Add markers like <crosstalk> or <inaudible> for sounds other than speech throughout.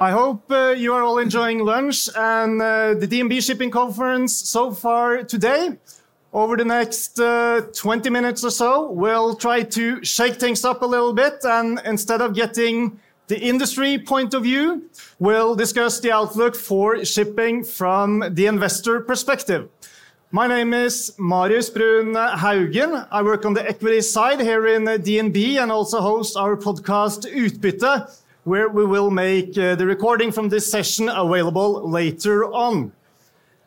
I hope uh, you are all enjoying lunch and uh, the DMB Shipping Conference so far today. Over the next uh, 20 minutes or so, we'll try to shake things up a little bit and instead of getting the industry point of view, we'll discuss the outlook for shipping from the investor perspective. My name is Marius Brun Haugen. I work on the equity side here in DNB and also host our podcast Utbytte, where we will make uh, the recording from this session available later on.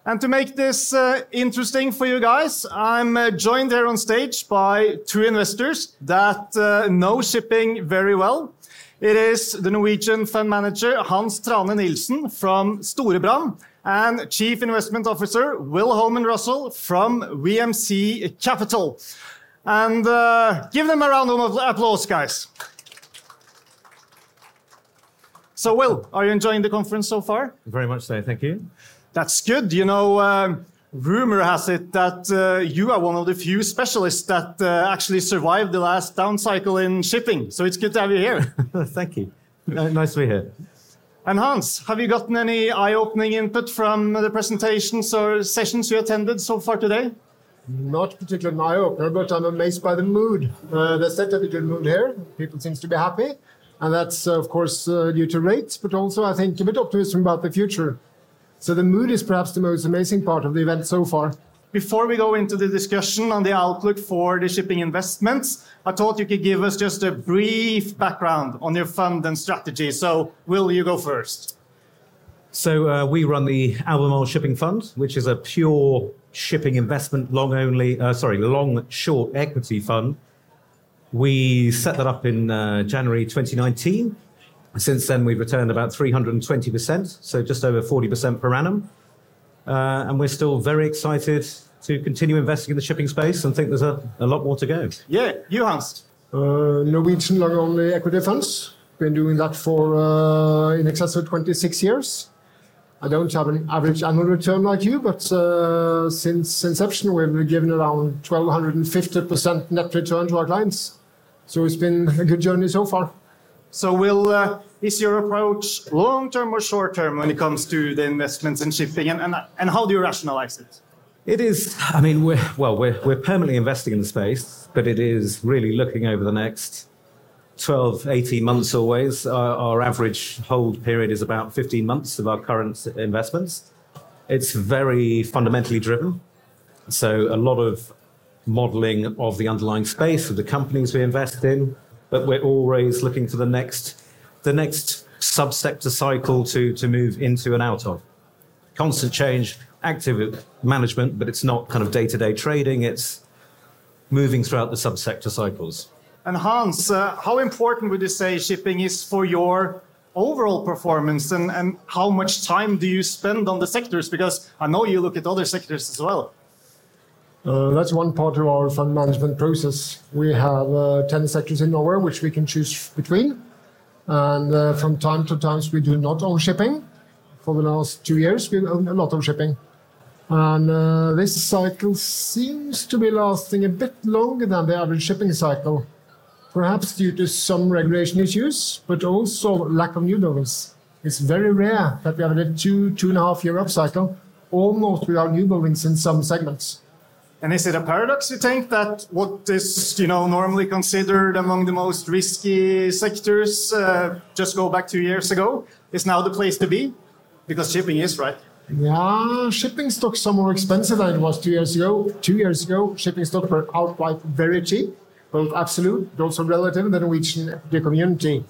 And to make this uh, interesting for you guys, I'm uh, joined here on stage by two investors that uh, know shipping very well. It is the Norwegian fund manager Hans Thrane Nielsen from Storebrand and Chief Investment Officer Will Homan-Russell from WMC Capital. And uh, give them a round of applause, guys. So, Will, are you enjoying the conference so far? Very much so, thank you. That's good. You know, um, rumor has it that uh, you are one of the few specialists that uh, actually survived the last down cycle in shipping. So it's good to have you here. <laughs> thank you. nice to be here. And Hans, have you gotten any eye-opening input from the presentations or sessions you attended so far today? Not particularly an eye-opener, but I'm amazed by the mood. Uh, there's definitely a good mood here. People seem to be happy. And that's, uh, of course, uh, due to rates, but also, I think, a bit optimism about the future. So the mood is perhaps the most amazing part of the event so far. Before we go into the discussion on the outlook for the shipping investments, I thought you could give us just a brief background on your fund and strategy. So, Will, you go first? So, uh, we run the Albemarle Shipping Fund, which is a pure shipping investment long only, uh, sorry, long short equity fund we set that up in uh, January 2019. Since then, we've returned about 320%, so just over 40% per annum. Uh, and we're still very excited to continue investing in the shipping space and think there's a, a lot more to go. Yeah, you, Hans. Uh, Norwegian long only equity funds. Been doing that for uh, in excess of 26 years. I don't have an average annual return like you, but uh, since inception, we've been given around 1250% net return to our clients. So it's been <laughs> a good journey so far. So will uh, is your approach long term or short term when it comes to the investments in shipping, and, and, and how do you rationalize it? It is. I mean, we're well, we're we're permanently investing in the space, but it is really looking over the next 12, 18 months always. Our, our average hold period is about 15 months of our current investments. It's very fundamentally driven. So a lot of modeling of the underlying space of the companies we invest in, but we're always looking for the next, the next subsector cycle to, to move into and out of. Constant change, active management, but it's not kind of day to day trading, it's moving throughout the subsector cycles. And Hans, uh, how important would you say shipping is for your overall performance and, and how much time do you spend on the sectors? Because I know you look at other sectors as well. Uh, that's one part of our fund management process. We have uh, 10 sectors in Norway which we can choose between. And uh, from time to time, we do not own shipping. For the last two years, we own a lot of shipping. And this cycle seems to be lasting a bit longer than the average shipping cycle, perhaps due to some regulation issues, but also lack of new buildings. It's very rare that we have a two, two and a half year upcycle, almost without new buildings in some segments. And is it a paradox, you think, that what is you know normally considered among the most risky sectors, uh, just go back two years ago, is now the place to be? Because shipping is, right? Yeah, shipping stocks are more expensive than it was two years ago. Two years ago, shipping stocks were outright very cheap, both absolute but also relative in the Norwegian community.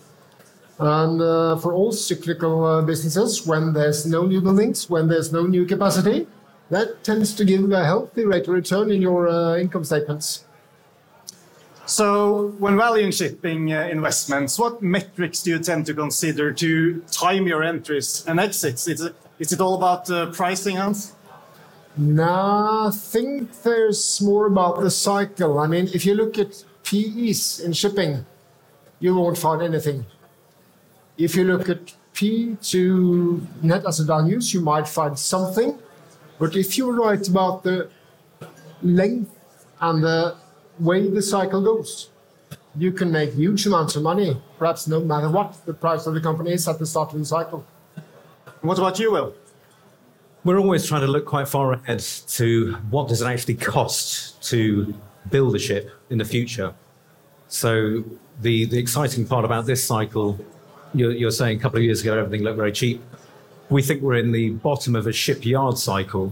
And uh, for all cyclical uh, businesses, when there's no new buildings, when there's no new capacity, that tends to give a healthy rate of return in your uh, income statements. So, when valuing shipping uh, investments, what metrics do you tend to consider to time your entries and exits? Is it, is it all about uh, pricing, Hans? No, I think there's more about the cycle. I mean, if you look at PEs in shipping, you won't find anything. If you look at P to net asset values, you might find something. But if you're right about the length and the way the cycle goes, you can make huge amounts of money, perhaps no matter what the price of the company is at the start of the cycle. What about you, Will? We're always trying to look quite far ahead to what does it actually cost to build a ship in the future. So the, the exciting part about this cycle, you're, you're saying a couple of years ago everything looked very cheap. We think we're in the bottom of a shipyard cycle,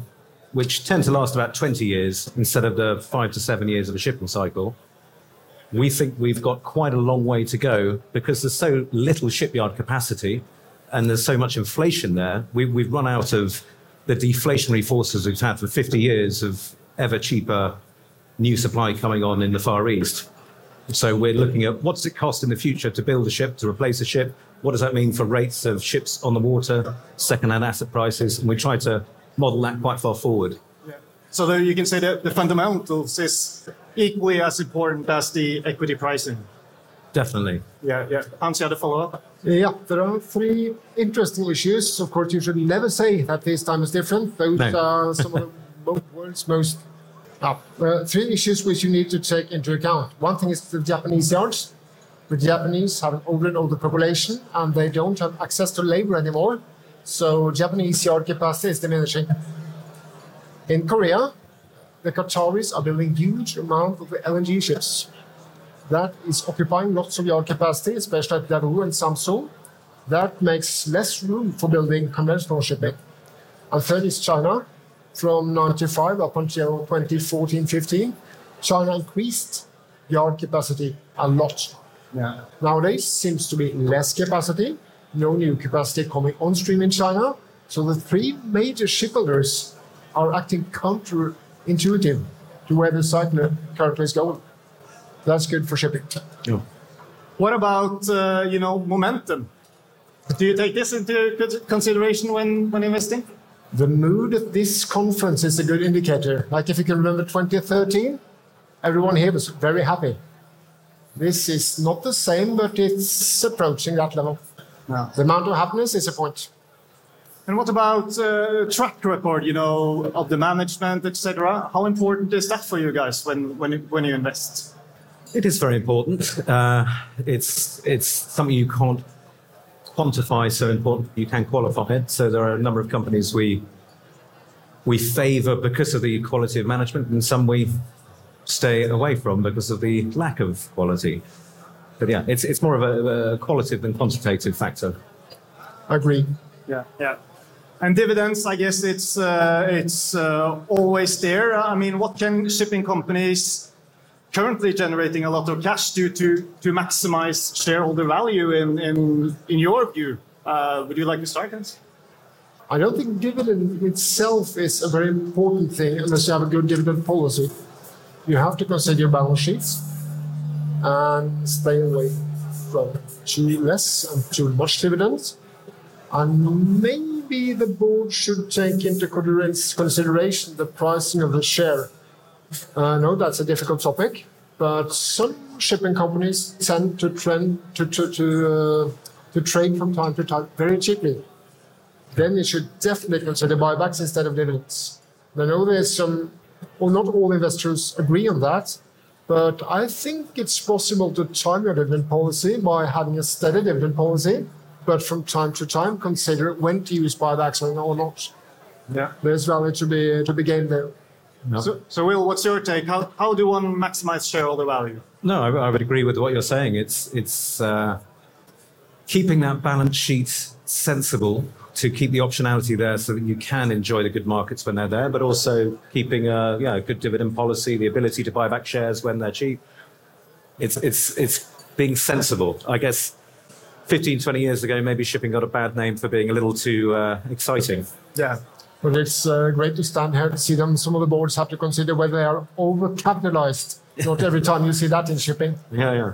which tend to last about 20 years instead of the five to seven years of a shipping cycle. We think we've got quite a long way to go because there's so little shipyard capacity and there's so much inflation there. We, we've run out of the deflationary forces we've had for 50 years of ever cheaper new supply coming on in the Far East. So we're looking at what does it cost in the future to build a ship, to replace a ship? What does that mean for rates of ships on the water, second-hand asset prices? And we try to model that quite far forward. Yeah. So the, you can say that the fundamentals is equally as important as the equity pricing. Definitely. Yeah, yeah. Hans, you had a follow-up? Yeah, there are three interesting issues. Of course, you should never say that this time is different. Those No. are some of the <laughs> world's most. Ah, uh, three issues which you need to take into account. One thing is the Japanese yards. The Japanese have an older and older population, and they don't have access to labor anymore. So Japanese yard capacity is diminishing. In Korea, the Qataris are building huge amount of LNG ships that is occupying lots of yard capacity, especially at Daewoo and Samsung. That makes less room for building conventional shipping. And third is China. From 95 up until 2014 15, China increased yard capacity a lot. Yeah. Nowadays seems to be less capacity, no new capacity coming on stream in China. So the three major shipbuilders are acting counterintuitive to where the cycle currently is going. That's good for shipping. What about uh, you know momentum? Do you take this into consideration when when investing? The mood at this conference is a good indicator. Like if you can remember 2013, everyone here was very happy. This is not the same, but it's approaching that level. No. The amount of happiness is a point. And what about uh, track record? You know, of the management, etc. How important is that for you guys when when you- when you invest? It is very important. Uh, it's it's something you can't quantify so important you can qualify it. So there are a number of companies we we favour because of the quality of management, and some we stay away from because of the lack of quality. But yeah, it's it's more of a, a qualitative than quantitative factor. I agree. Yeah, yeah. And dividends, I guess it's uh, it's uh, always there. I mean, what can shipping companies currently generating a lot of cash do to to maximize shareholder value in in in your view? Uh, would you like to start, Hans? I don't think dividend itself is a very important thing unless you have a good dividend policy. You have to consider balance sheets and stay away from too less and too much dividends. And maybe the board should take into consideration the pricing of the share. I know that's a difficult topic, but some shipping companies tend to trend to to to, uh, to trade from time to time very cheaply then you should definitely consider buybacks instead of dividends. I know there's some, well, not all investors agree on that, but I think it's possible to time your dividend policy by having a steady dividend policy, but from time to time consider when to use buybacks or not. Yeah. There's value to be to be gained there. So, so Will, what's your take? How how do one maximize shareholder value? No, I, I would agree with what you're saying. It's it's uh, keeping that balance sheet sensible to keep the optionality there, so that you can enjoy the good markets when they're there, but also keeping a yeah a good dividend policy, the ability to buy back shares when they're cheap. It's it's it's being sensible. I guess 15, 20 years ago, maybe shipping got a bad name for being a little too uh, exciting. Yeah. But it's uh, great to stand here to see them. Some of the boards have to consider whether they are overcapitalized. <laughs> Not every time you see that in shipping. Yeah, yeah.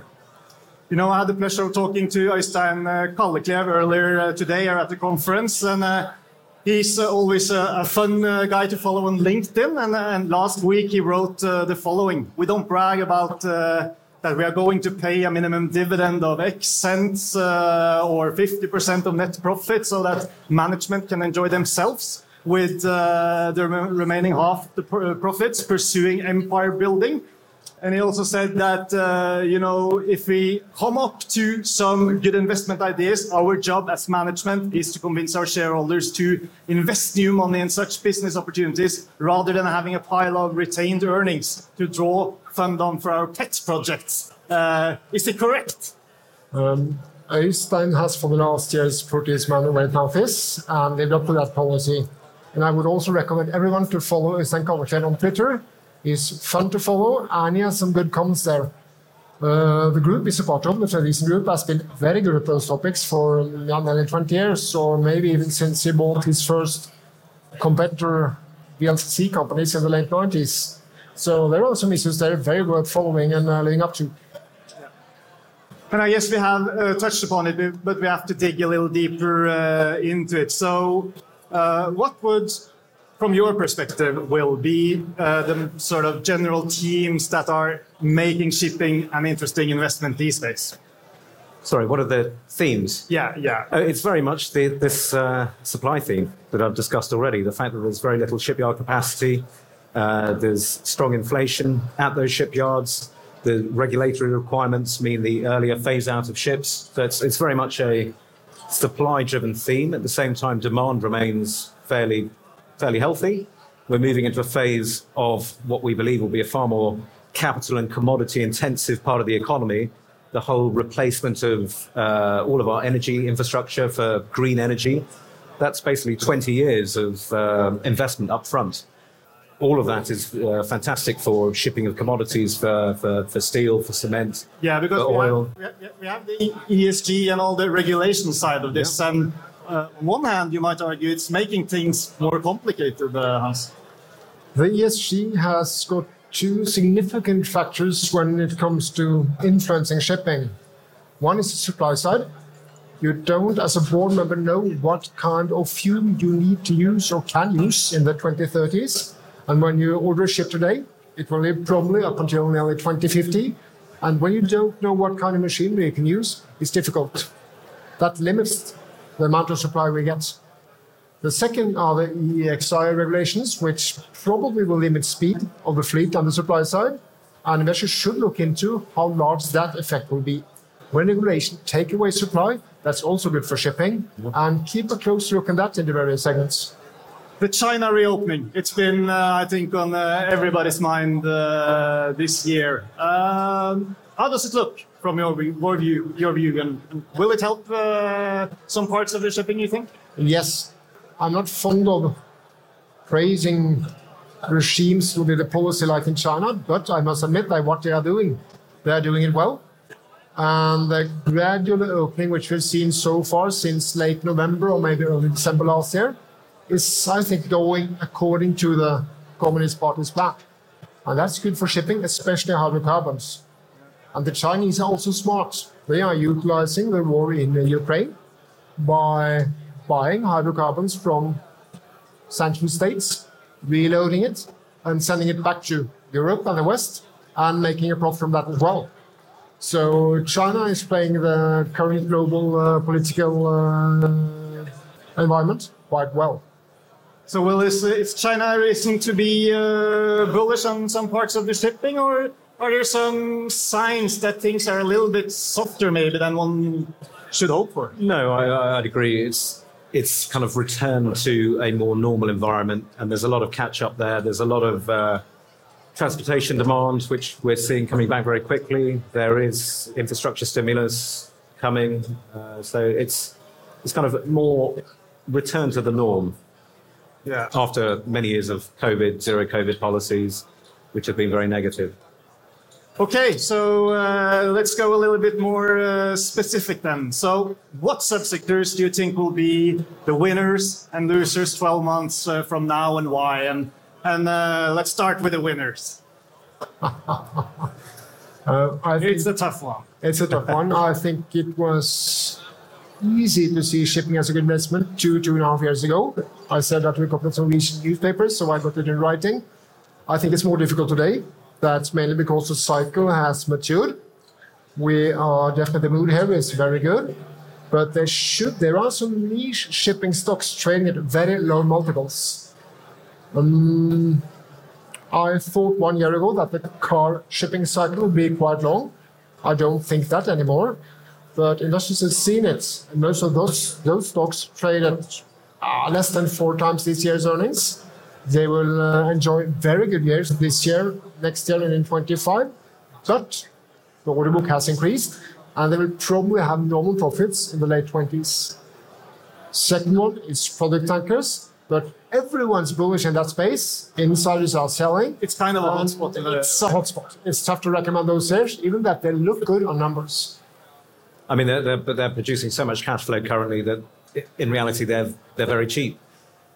You know, I had the pleasure of talking to Øystein uh, Kalleklev earlier uh, today here at the conference, and uh, he's uh, always uh, a, fun uh, guy to follow on LinkedIn. And, last week he wrote the following: "We don't brag about that we are going to pay a minimum dividend of X cents or 50% of net profit, so that management can enjoy themselves." With the remaining half the profits pursuing empire building, And he also said that, uh, you know, if we come up to some good investment ideas, our job as management is to convince our shareholders to invest new money in such business opportunities rather than having a pile of retained earnings to draw fund on for our pet projects. Uh, is it correct? Um, has for the last years put his money where his mouth is and to that policy. And I would also recommend everyone to follow Øystein Kalleklev on Twitter. He's fun to follow and he has some good comments there. Uh, the group is a part the Fredriksen Group, has been very good at those topics for nearly 20 years, or maybe even since he bought his first competitor VLCC companies in the late 90s. So there are some issues there very worth following and uh, living up to. And I guess we have uh, touched upon it, but we have to dig a little deeper uh, into it. So, uh, what would, from your perspective, will be uh, the sort of general themes that are making shipping an interesting investment these days? Sorry, what are the themes? Yeah, yeah. Uh, it's very much the, this uh, supply theme that I've discussed already. The fact that there's very little shipyard capacity, uh, there's strong inflation at those shipyards, the regulatory requirements mean the earlier phase out of ships. So it's, it's very much a supply driven theme. At the same time, demand remains fairly, fairly healthy. We're moving into a phase of what we believe will be a far more capital and commodity intensive part of the economy. The whole replacement of uh, all of our energy infrastructure for green energy. That's basically 20 years of uh, investment up front all of that is uh, fantastic for shipping of commodities, for, for, for steel, for cement, yeah, because for we oil. Have, we have the ESG and all the regulation side of this. Yeah. And uh, on one hand, you might argue it's making things more complicated, uh, Hans. The ESG has got two significant factors when it comes to influencing shipping. One is the supply side. You don't, as a board member, know what kind of fuel you need to use or can use in the 2030s. And when you order a ship today, it will live probably up until nearly 2050. And when you don't know what kind of machinery you can use, it's difficult. That limits the amount of supply we get. The second are the EEXI regulations, which probably will limit speed of the fleet on the supply side. And investors should look into how large that effect will be. When regulation take away supply, that's also good for shipping. And keep a close look on that in the various segments. The China reopening, it's been, uh, I think, on uh, everybody's mind uh, this year. Um, how does it look from your, view- your view? And will it help uh, some parts of the shipping? You think? Yes, I'm not fond of praising regimes with the policy like in China, but I must admit that what they are doing, they are doing it well. And the gradual opening, which we've seen so far since late November or maybe early December last year, is, I think, going according to the Communist Party's plan. And that's good for shipping, especially hydrocarbons. And the Chinese are also smart. They are utilizing the war in Ukraine by buying hydrocarbons from sanctioned states, reloading it, and sending it back to Europe and the West, and making a profit from that as well. So China is playing the current global uh, political uh, environment quite well. So will this, is China reason to be uh, bullish on some parts of the shipping, or are there some signs that things are a little bit softer maybe than one should hope for? No, I, I'd agree. It's it's kind of returned to a more normal environment, and there's a lot of catch up there. There's a lot of uh, transportation demand, which we're seeing coming back very quickly. There is infrastructure stimulus coming, uh, so it's it's kind of more return to the norm Yeah. after many years of COVID, zero COVID policies, which have been very negative. Okay, so uh, let's go a little bit more uh, specific then. So, what subsectors do you think will be the winners and losers 12 months uh, from now, and why? And and uh, let's start with the winners. <laughs> Uh, I think It's a tough one. It's a tough one. <laughs> I think it was easy to see shipping as a good investment two, two and a half years ago. I said that to a couple of some recent newspapers, so I got it in writing. I think it's more difficult today. That's mainly because the cycle has matured. We are definitely the mood here is very good, but there should there are some niche shipping stocks trading at very low multiples. Um, I thought one year ago that the car shipping cycle would be quite long. I don't think that anymore. But investors have seen it. And most of those, those stocks trade at uh, less than four times this year's earnings. They will uh, enjoy very good years this year, next year, and in 25. But the order book has increased, and they will probably have normal profits in the late 20s. Second one is product tankers, but everyone's bullish in that space. Insiders are selling. It's kind of a hotspot in. It's a hotspot. It's tough to recommend those shares, even that they look good on numbers. I mean, they're, they're, but they're producing so much cash flow currently that in reality they're, they're very cheap.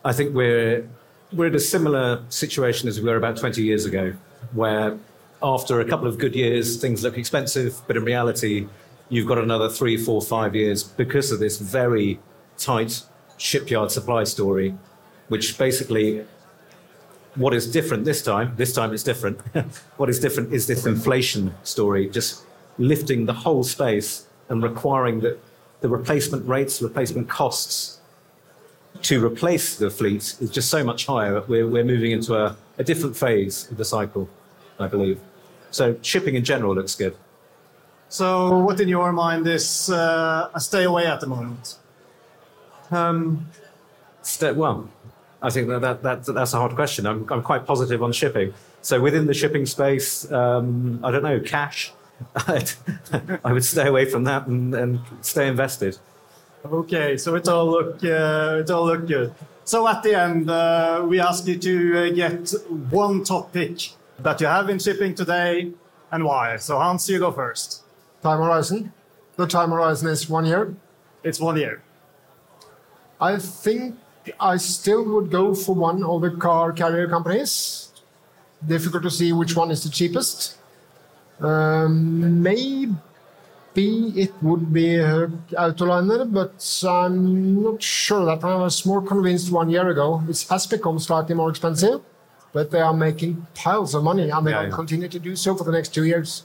I think we're, we're in a similar situation as we were about 20 years ago, where after a couple of good years, things look expensive, but in reality, you've got another three, four, five years because of this very tight shipyard supply story, which basically what is different this time, this time it's different. <laughs> what is different is this inflation story, just lifting the whole space and requiring that the replacement rates, replacement costs to replace the fleet is just so much higher. We're, we're moving into a, a different phase of the cycle, I believe. So shipping in general looks good. So, what in your mind is uh, a stay away at the moment? Step well, I think that, that, that that's a hard question. I'm, I'm quite positive on shipping. So within the shipping space, um, I don't know, cash. <laughs> I would stay away from that and, and stay invested. Okay, so it all look uh, it all look good. So at the end, uh, we ask you to uh, get one top pick that you have in shipping today and why. So Hans, you go first. Time horizon. The time horizon is one year. It's one year. I think I still would go for one of the car carrier companies. Difficult to see which one is the cheapest. Um, maybe it would be uh, Autoliner, but I'm not sure that I was more convinced one year ago. It has become slightly more expensive, but they are making piles of money and they Yeah, will yeah. continue to do so for the next two years.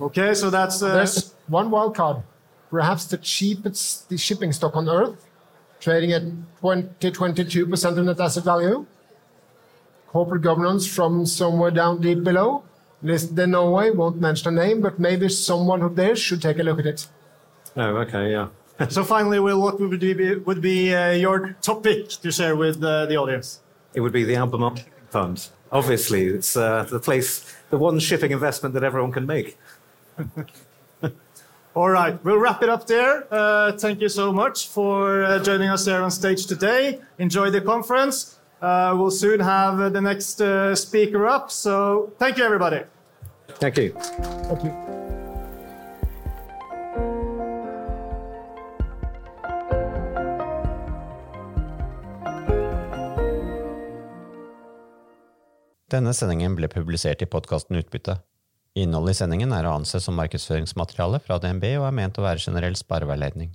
Okay, so that's uh, There's one wild card, perhaps the cheapest the shipping stock on earth, trading at 20 22% of net asset value. Corporate governance from somewhere down deep below. Listed in Norway, won't mention a name, but maybe someone who there should take a look at it. Oh, okay, yeah. <laughs> so. Finally, Will, what would be would be uh, your top pick to share with uh, the audience? It would be the Albemarle Fund. Obviously, it's uh, the place, the one shipping investment that everyone can make. <laughs> All right, we'll wrap it up there. Uh, thank you so much for uh, joining us here on stage today. Enjoy the conference. Uh, we'll soon have uh, the next uh, speaker up. So thank you, everybody. Thank you. Thank you. Denne sendingen ble publisert i podkasten Utbytte. Innholdet i sendingen er å anse som markedsføringsmateriale fra DNB og er ment å være generell spareveiledning.